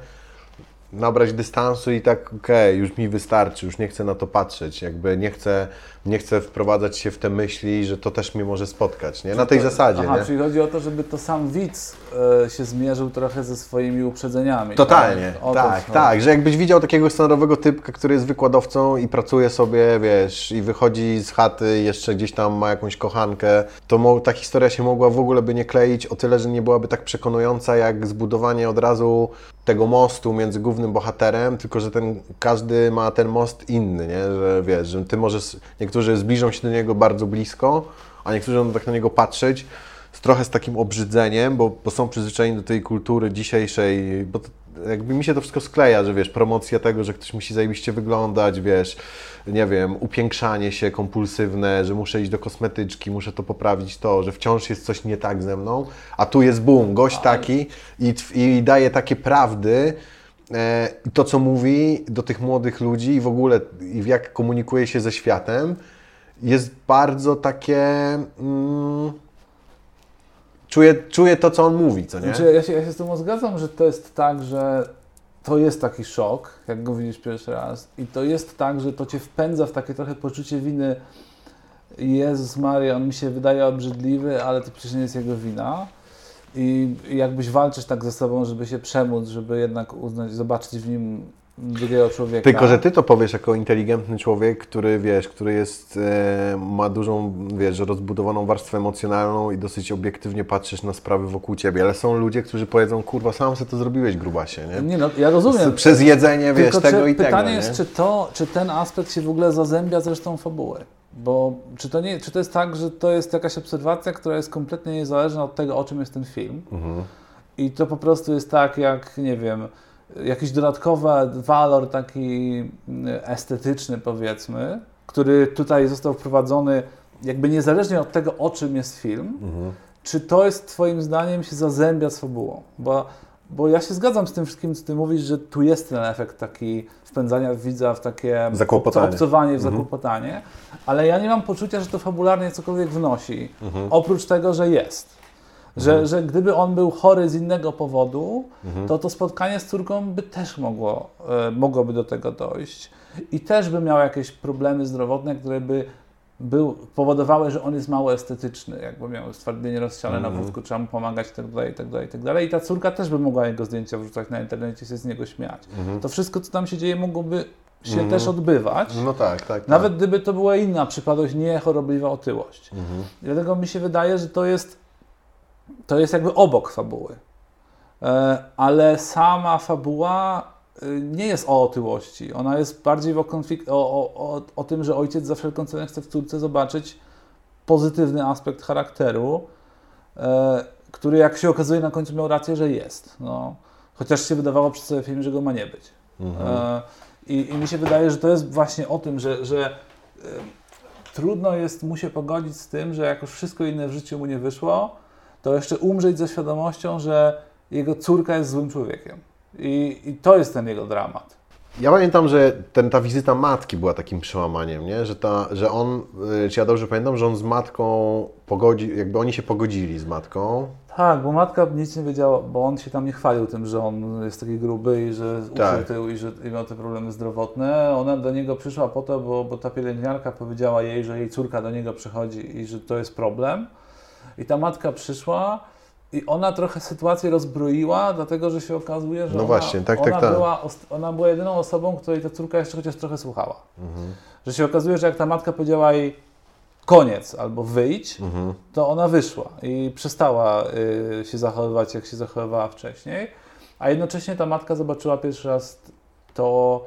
Speaker 2: nabrać dystansu i tak, okej, już mi wystarczy, już nie chcę na to patrzeć, jakby nie chcę, nie chcę wprowadzać się w te myśli, że to też mnie może spotkać, nie? Na tej zasadzie,
Speaker 1: Aha,
Speaker 2: nie?
Speaker 1: czyli chodzi o to, żeby to sam widz e, się zmierzył trochę ze swoimi uprzedzeniami.
Speaker 2: Totalnie, tak,
Speaker 1: chodzi.
Speaker 2: tak, że jakbyś widział takiego standardowego typka, który jest wykładowcą i pracuje sobie, wiesz, i wychodzi z chaty, jeszcze gdzieś tam ma jakąś kochankę, to ta historia się mogła w ogóle by nie kleić o tyle, że nie byłaby tak przekonująca jak zbudowanie od razu tego mostu między głównym bohaterem, tylko że ten, każdy ma ten most inny, nie, że wiesz, że ty możesz, niektórzy zbliżą się do niego bardzo blisko, a niektórzy będą tak na niego patrzeć, z trochę z takim obrzydzeniem, bo, bo są przyzwyczajeni do tej kultury dzisiejszej, bo to, jakby mi się to wszystko skleja, że wiesz, promocja tego, że ktoś musi zajebiście wyglądać, wiesz, nie wiem, upiększanie się kompulsywne, że muszę iść do kosmetyczki, muszę to poprawić to, że wciąż jest coś nie tak ze mną, a tu jest boom, gość taki i, i daje takie prawdy, e, i to, co mówi do tych młodych ludzi i w ogóle i jak komunikuje się ze światem, jest bardzo takie... Mm, czuję, czuję to, co on mówi, co nie?
Speaker 1: Znaczy, ja, się, ja się z tym zgadzam, że to jest tak, że to jest taki szok, jak go widzisz pierwszy raz. I to jest tak, że to cię wpędza w takie trochę poczucie winy. Jezus Maria, on mi się wydaje obrzydliwy, ale to przecież nie jest jego wina. I jakbyś walczysz tak ze sobą, żeby się przemóc, żeby jednak uznać, zobaczyć w nim drugiego człowieka.
Speaker 2: Tylko, że ty to powiesz jako inteligentny człowiek, który wiesz, który jest, e, ma dużą, wiesz, rozbudowaną warstwę emocjonalną i dosyć obiektywnie patrzysz na sprawy wokół ciebie, ale są ludzie, którzy powiedzą, kurwa, sam sobie to zrobiłeś, grubasie, nie?
Speaker 1: Nie no, ja rozumiem.
Speaker 2: Przez jedzenie, wiesz,
Speaker 1: Tylko
Speaker 2: tego i tego,
Speaker 1: pytanie
Speaker 2: nie?
Speaker 1: jest, czy, to, czy ten aspekt się w ogóle zazębia z resztą fabuły? Bo czy to, nie, czy to jest tak, że to jest jakaś obserwacja, która jest kompletnie niezależna od tego, o czym jest ten film?
Speaker 2: Mhm.
Speaker 1: I to po prostu jest tak, jak nie wiem, jakiś dodatkowy walor taki mm, estetyczny, powiedzmy, który tutaj został wprowadzony jakby niezależnie od tego, o czym jest film,
Speaker 2: Mhm.
Speaker 1: czy to jest Twoim zdaniem się zazębia z fabułą? Bo, bo ja się zgadzam z tym wszystkim, co Ty mówisz, że tu jest ten efekt taki wpędzania widza w takie obcowanie, w
Speaker 2: Mhm.
Speaker 1: zakłopotanie, ale ja nie mam poczucia, że to fabularnie cokolwiek wnosi,
Speaker 2: Mhm.
Speaker 1: oprócz tego, że jest. Że, że gdyby on był chory z innego powodu,
Speaker 2: Mhm.
Speaker 1: to to spotkanie z córką by też mogło, e, mogłoby do tego dojść. I też by miał jakieś problemy zdrowotne, które by był, powodowały, że on jest mało estetyczny, jakby miał stwardnienie rozsiane na
Speaker 2: Mhm.
Speaker 1: wózku, trzeba mu pomagać itd., itd., itd. I ta córka też by mogła jego zdjęcia wrzucać na internecie i się z niego śmiać.
Speaker 2: Mhm.
Speaker 1: To wszystko, co tam się dzieje, mogłoby się
Speaker 2: Mhm.
Speaker 1: też odbywać.
Speaker 2: No tak, tak.
Speaker 1: Nawet gdyby to była inna przypadłość, nie chorobliwa otyłość.
Speaker 2: Tak. Mhm.
Speaker 1: Dlatego mi się wydaje, że to jest, to jest jakby obok fabuły. E, Ale sama fabuła y, nie jest o otyłości. Ona jest bardziej o, konflikt, o, o, o, tym, że ojciec za wszelką cenę chce w córce zobaczyć pozytywny aspekt charakteru, e, który jak się okazuje na końcu miał rację, że jest. No, chociaż się wydawało przez cały film, że go ma nie być.
Speaker 2: Mhm.
Speaker 1: E, I, I mi się wydaje, że to jest właśnie o tym, że, że e, trudno jest mu się pogodzić z tym, że jak już wszystko inne w życiu mu nie wyszło, to jeszcze umrzeć ze świadomością, że jego córka jest złym człowiekiem. I, i to jest ten jego dramat.
Speaker 2: Ja pamiętam, że ten, ta wizyta matki była takim przełamaniem, nie? Że, ta, że on, y, czy ja dobrze pamiętam, że on z matką pogodzi, jakby oni się pogodzili z matką.
Speaker 1: Tak, bo matka nic nie wiedziała, bo on się tam nie chwalił tym, że on jest taki gruby i że
Speaker 2: Tak.
Speaker 1: uczył i że i miał te problemy zdrowotne. Ona do niego przyszła po to, bo, bo ta pielęgniarka powiedziała jej, że jej córka do niego przychodzi i że to jest problem. I ta matka przyszła i ona trochę sytuację rozbroiła, dlatego że się okazuje, że
Speaker 2: No
Speaker 1: ona,
Speaker 2: właśnie, tak, tak,
Speaker 1: ona,
Speaker 2: tak.
Speaker 1: Była, os- ona była jedyną osobą, której ta córka jeszcze chociaż trochę słuchała.
Speaker 2: Mhm.
Speaker 1: Że się okazuje, że jak ta matka powiedziała jej koniec albo wyjdź,
Speaker 2: Mhm.
Speaker 1: to ona wyszła i przestała y, się zachowywać, jak się zachowywała wcześniej. A jednocześnie ta matka zobaczyła pierwszy raz to,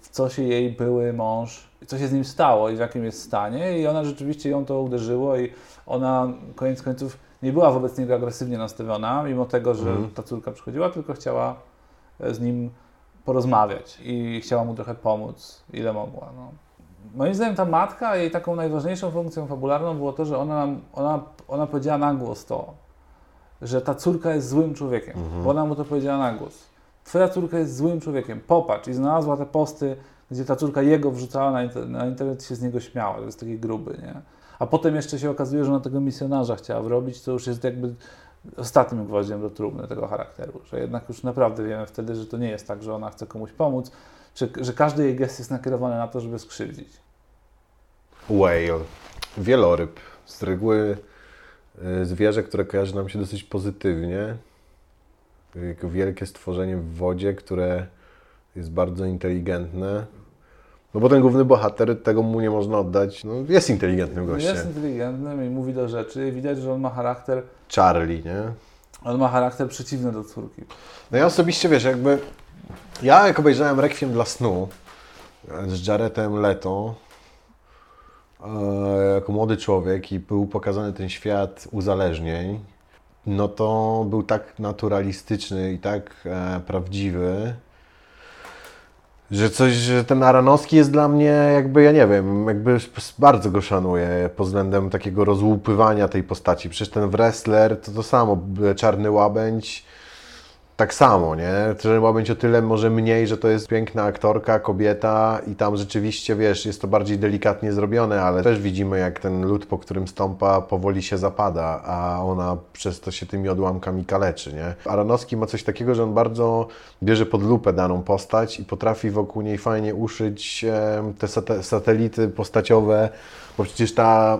Speaker 1: w co się jej były mąż, co się z nim stało i w jakim jest stanie. I ona rzeczywiście ją to uderzyło i ona koniec końców nie była wobec niego agresywnie nastawiona, mimo tego, że
Speaker 2: Mhm.
Speaker 1: ta córka przychodziła, tylko chciała e, z nim porozmawiać i chciała mu trochę pomóc, ile mogła. No. Moim zdaniem ta matka, jej taką najważniejszą funkcją fabularną było to, że ona, ona, ona powiedziała na głos to, że ta córka jest złym człowiekiem,
Speaker 2: Mhm.
Speaker 1: bo ona mu to powiedziała na głos. Twoja córka jest złym człowiekiem, popatrz. I znalazła te posty, gdzie ta córka jego wrzucała na, inter- na internet się z niego śmiała, że jest taki gruby, nie? A potem jeszcze się okazuje, że ona tego misjonarza chciała wrobić, to już jest jakby ostatnim gwoździem do trumny tego charakteru, że jednak już naprawdę wiemy wtedy, że to nie jest tak, że ona chce komuś pomóc, że, że każdy jej gest jest nakierowany na to, żeby skrzywdzić.
Speaker 2: Whale. Wieloryb. Z reguły y, zwierzę, które kojarzy nam się dosyć pozytywnie. Jako wielkie stworzenie w wodzie, które jest bardzo inteligentne. No bo ten główny bohater, tego mu nie można oddać, no jest inteligentnym gościem.
Speaker 1: Jest inteligentny i mówi do rzeczy i widać, że on ma charakter,
Speaker 2: Charlie, nie?
Speaker 1: on ma charakter przeciwny do córki.
Speaker 2: No ja osobiście, wiesz, jakby... Ja jak obejrzałem Requiem dla snu e, z Jaredem Leto e, jako młody człowiek i był pokazany ten świat uzależnień, no to był tak naturalistyczny i tak e, prawdziwy, że coś, że ten Aranowski jest dla mnie jakby, ja nie wiem, jakby bardzo go szanuję pod względem takiego rozłupywania tej postaci. Przecież ten wrestler to to samo, Czarny Łabędź, tak samo, nie? Czarny Łabędź o tyle może mniej, że to jest piękna aktorka, kobieta i tam rzeczywiście, wiesz, jest to bardziej delikatnie zrobione, ale też widzimy, jak ten lód, po którym stąpa, powoli się zapada, a ona przez to się tymi odłamkami kaleczy, nie? Aronowski ma coś takiego, że on bardzo bierze pod lupę daną postać i potrafi wokół niej fajnie uszyć te sate- satelity postaciowe, bo przecież ta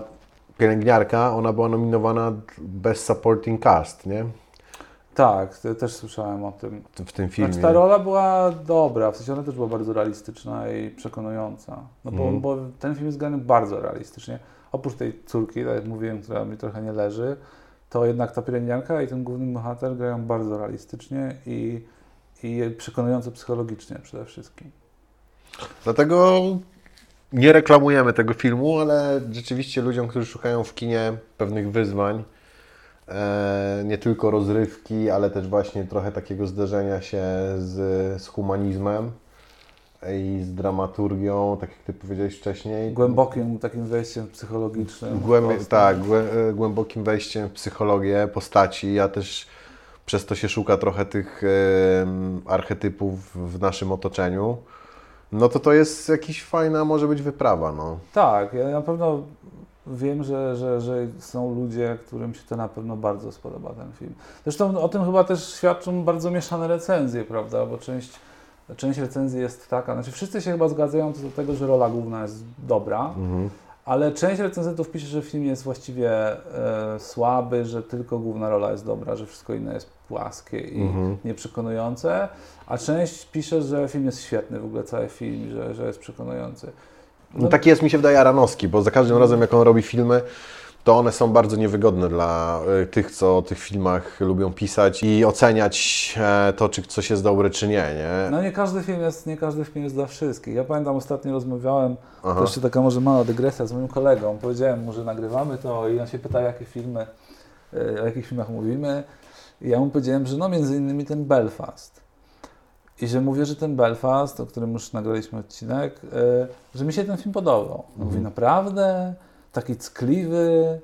Speaker 2: pielęgniarka, ona była nominowana Best Supporting Cast, nie?
Speaker 1: Tak, te- też słyszałem o tym.
Speaker 2: W tym filmie.
Speaker 1: Znaczy ta rola była dobra, w sensie ona też była bardzo realistyczna i przekonująca. No bo,
Speaker 2: Mhm.
Speaker 1: bo ten film jest grany bardzo realistycznie. Oprócz tej córki, tak jak mówiłem, która mi trochę nie leży, to jednak ta pielęgniarka i ten główny bohater grają bardzo realistycznie i, i przekonująco psychologicznie przede wszystkim.
Speaker 2: Dlatego nie reklamujemy tego filmu, ale rzeczywiście ludziom, którzy szukają w kinie pewnych wyzwań, nie tylko rozrywki, ale też właśnie trochę takiego zderzenia się z, z humanizmem i z dramaturgią, tak jak Ty powiedziałeś wcześniej.
Speaker 1: Głębokim takim wejściem psychologicznym. postać.
Speaker 2: tak, e, głębokim wejściem w psychologię postaci. Ja też przez to się szuka trochę tych em, archetypów w naszym otoczeniu. No to to jest jakaś fajna, może być wyprawa, no.
Speaker 1: Tak, ja na pewno wiem, że, że, że są ludzie, którym się to na pewno bardzo spodoba ten film. Zresztą o tym chyba też świadczą bardzo mieszane recenzje, prawda? Bo część, część recenzji jest taka, znaczy wszyscy się chyba zgadzają co do tego, że rola główna jest dobra,
Speaker 2: Mhm.
Speaker 1: ale część recenzentów pisze, że film jest właściwie e, słaby, że tylko główna rola jest dobra, że wszystko inne jest płaskie i
Speaker 2: Mhm.
Speaker 1: nieprzekonujące, a część pisze, że film jest świetny, w ogóle cały film, że, że jest przekonujący.
Speaker 2: No, taki jest, mi się wydaje, Aranowski, bo za każdym razem, jak on robi filmy, to one są bardzo niewygodne dla y, tych, co o tych filmach lubią pisać i oceniać e, to, czy coś jest dobre, czy nie, nie?
Speaker 1: No nie każdy film jest, nie każdy film jest dla wszystkich. Ja pamiętam ostatnio rozmawiałem,
Speaker 2: Aha.
Speaker 1: to jeszcze taka może mała dygresja z moim kolegą. Powiedziałem mu, że nagrywamy to i on się pyta, jakie filmy, e, o jakich filmach mówimy. I ja mu powiedziałem, że no między innymi ten Belfast. I że mówię, że ten Belfast, o którym już nagraliśmy odcinek, e, że mi się ten film podobał. On Mówi, naprawdę? Taki ckliwy?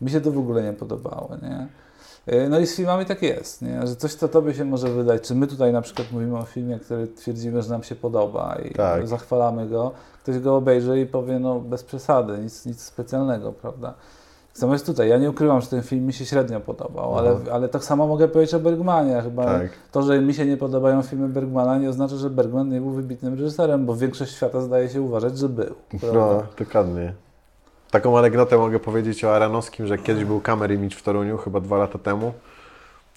Speaker 1: Mi się to w ogóle nie podobało, nie? E, No i z filmami tak jest, nie? że coś, co Tobie się może wydać, czy my tutaj na przykład mówimy o filmie, który twierdzimy, że nam się podoba i
Speaker 2: Tak.
Speaker 1: zachwalamy go, ktoś go obejrzy i powie, no bez przesady, nic, nic specjalnego, prawda? Samo jest tutaj, ja nie ukrywam, że ten film mi się średnio podobał, ale, ale tak samo mogę powiedzieć o Bergmanie, chyba
Speaker 2: Tak.
Speaker 1: to, że mi się nie podobają filmy Bergmana nie oznacza, że Bergman nie był wybitnym reżyserem, bo większość świata zdaje się uważać, że był. prawda?
Speaker 2: No, dokładnie. Taką anegdotę mogę powiedzieć o Aranowskim, że kiedyś był Camera Image w Toruniu, chyba dwa lata temu.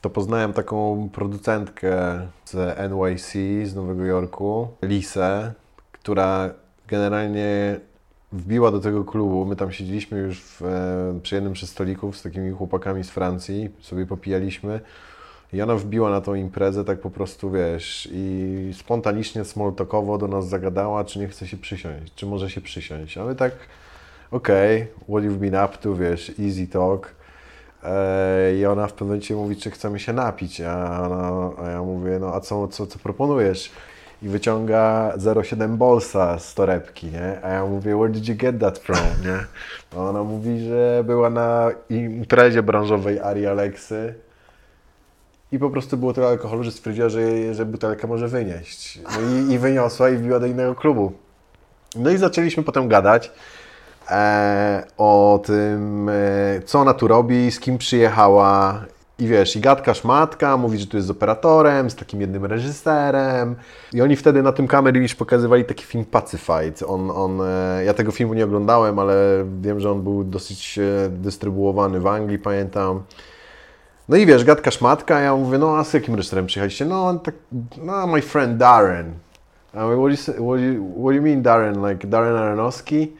Speaker 2: To poznałem taką producentkę z NYC, z Nowego Jorku, Lisę, która generalnie wbiła do tego klubu. My tam siedzieliśmy już w, e, przy jednym ze stolików z takimi chłopakami z Francji, sobie popijaliśmy. I ona wbiła na tą imprezę tak po prostu, wiesz, i spontanicznie, smalltalkowo do nas zagadała, czy nie chce się przysiąść, czy może się przysiąść. A my tak, okej, okay, what you've been up to, wiesz, easy talk. E, I ona w pewnym momencie mówi, czy chcemy się napić, a, ona, a ja mówię, no a co, co, co proponujesz? I wyciąga 0,7 bolsa z torebki, nie? A ja mówię, where did you get that from, [laughs] nie? A ona mówi, że była na imprezie branżowej Ari Alexy i po prostu było tyle alkoholu, że stwierdziła, że, że butelkę może wynieść. No i, i wyniosła i wbiła do innego klubu. No i zaczęliśmy potem gadać e, o tym, e, co ona tu robi, z kim przyjechała. I wiesz, i gadka szmatka, mówi, że tu jest z operatorem, z takim jednym reżyserem. I oni wtedy na tym kamery pokazywali taki film Pacified. On, on, e, ja tego filmu nie oglądałem, ale wiem, że on był dosyć e, dystrybuowany w Anglii, pamiętam. No i wiesz, gadka szmatka, ja mówię, no a z jakim reżyserem przyjechaliście? No, tak, no, my friend Darren. I mówię, what do you, what do you mean Darren? Like Darren Aronofsky?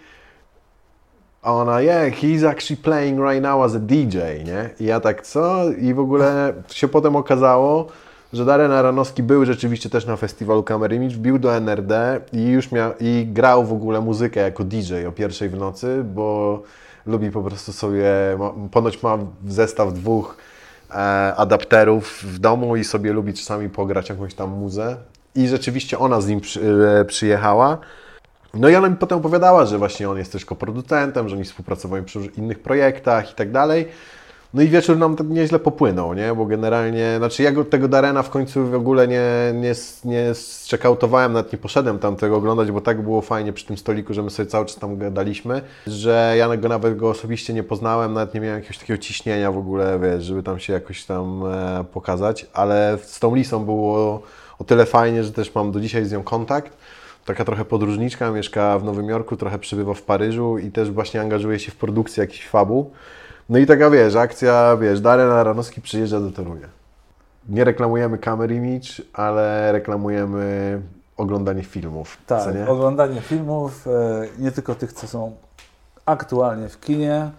Speaker 2: A ona, yeah, he's actually playing right now as a DJ, nie? I ja tak, co? I w ogóle się potem okazało, że Darren Aronofsky był rzeczywiście też na festiwalu Image, wbił do NRD i już miał, i grał w ogóle muzykę jako DJ o pierwszej w nocy, bo lubi po prostu sobie, ponoć ma zestaw dwóch E, adapterów w domu i sobie lubi czasami pograć jakąś tam muzę. I rzeczywiście ona z nim przy, e, przyjechała. No i ona mi potem opowiadała, że właśnie on jest też koproducentem, że oni współpracowali przy innych projektach i tak dalej. No i wieczór nam tak nieźle popłynął, nie? Bo generalnie, znaczy ja go, tego Darena w końcu w ogóle nie, nie, nie zczekautowałem, nawet nie poszedłem tam tego oglądać, bo tak było fajnie przy tym stoliku, że my sobie cały czas tam gadaliśmy, że ja go nawet go osobiście nie poznałem, nawet nie miałem jakiegoś takiego ciśnienia w ogóle, wiesz, żeby tam się jakoś tam e, pokazać, ale z tą Lisą było o tyle fajnie, że też mam do dzisiaj z nią kontakt taka trochę podróżniczka, mieszka w Nowym Jorku, trochę przybywa w Paryżu i też właśnie angażuje się w produkcję jakichś fabu. No i taka, wiesz, akcja, wiesz, Darren Aronowski przyjeżdża do Torunia. Nie reklamujemy Camera Image, ale reklamujemy oglądanie filmów.
Speaker 1: Tak, oglądanie filmów, e, nie tylko tych, co są aktualnie w kinie,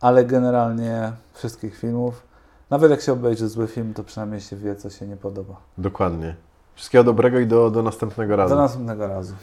Speaker 1: ale generalnie wszystkich filmów. Nawet jak się obejrzy zły film, to przynajmniej się wie, co się nie podoba.
Speaker 2: Dokładnie. Wszystkiego dobrego i do, do następnego razu.
Speaker 1: Do następnego razu.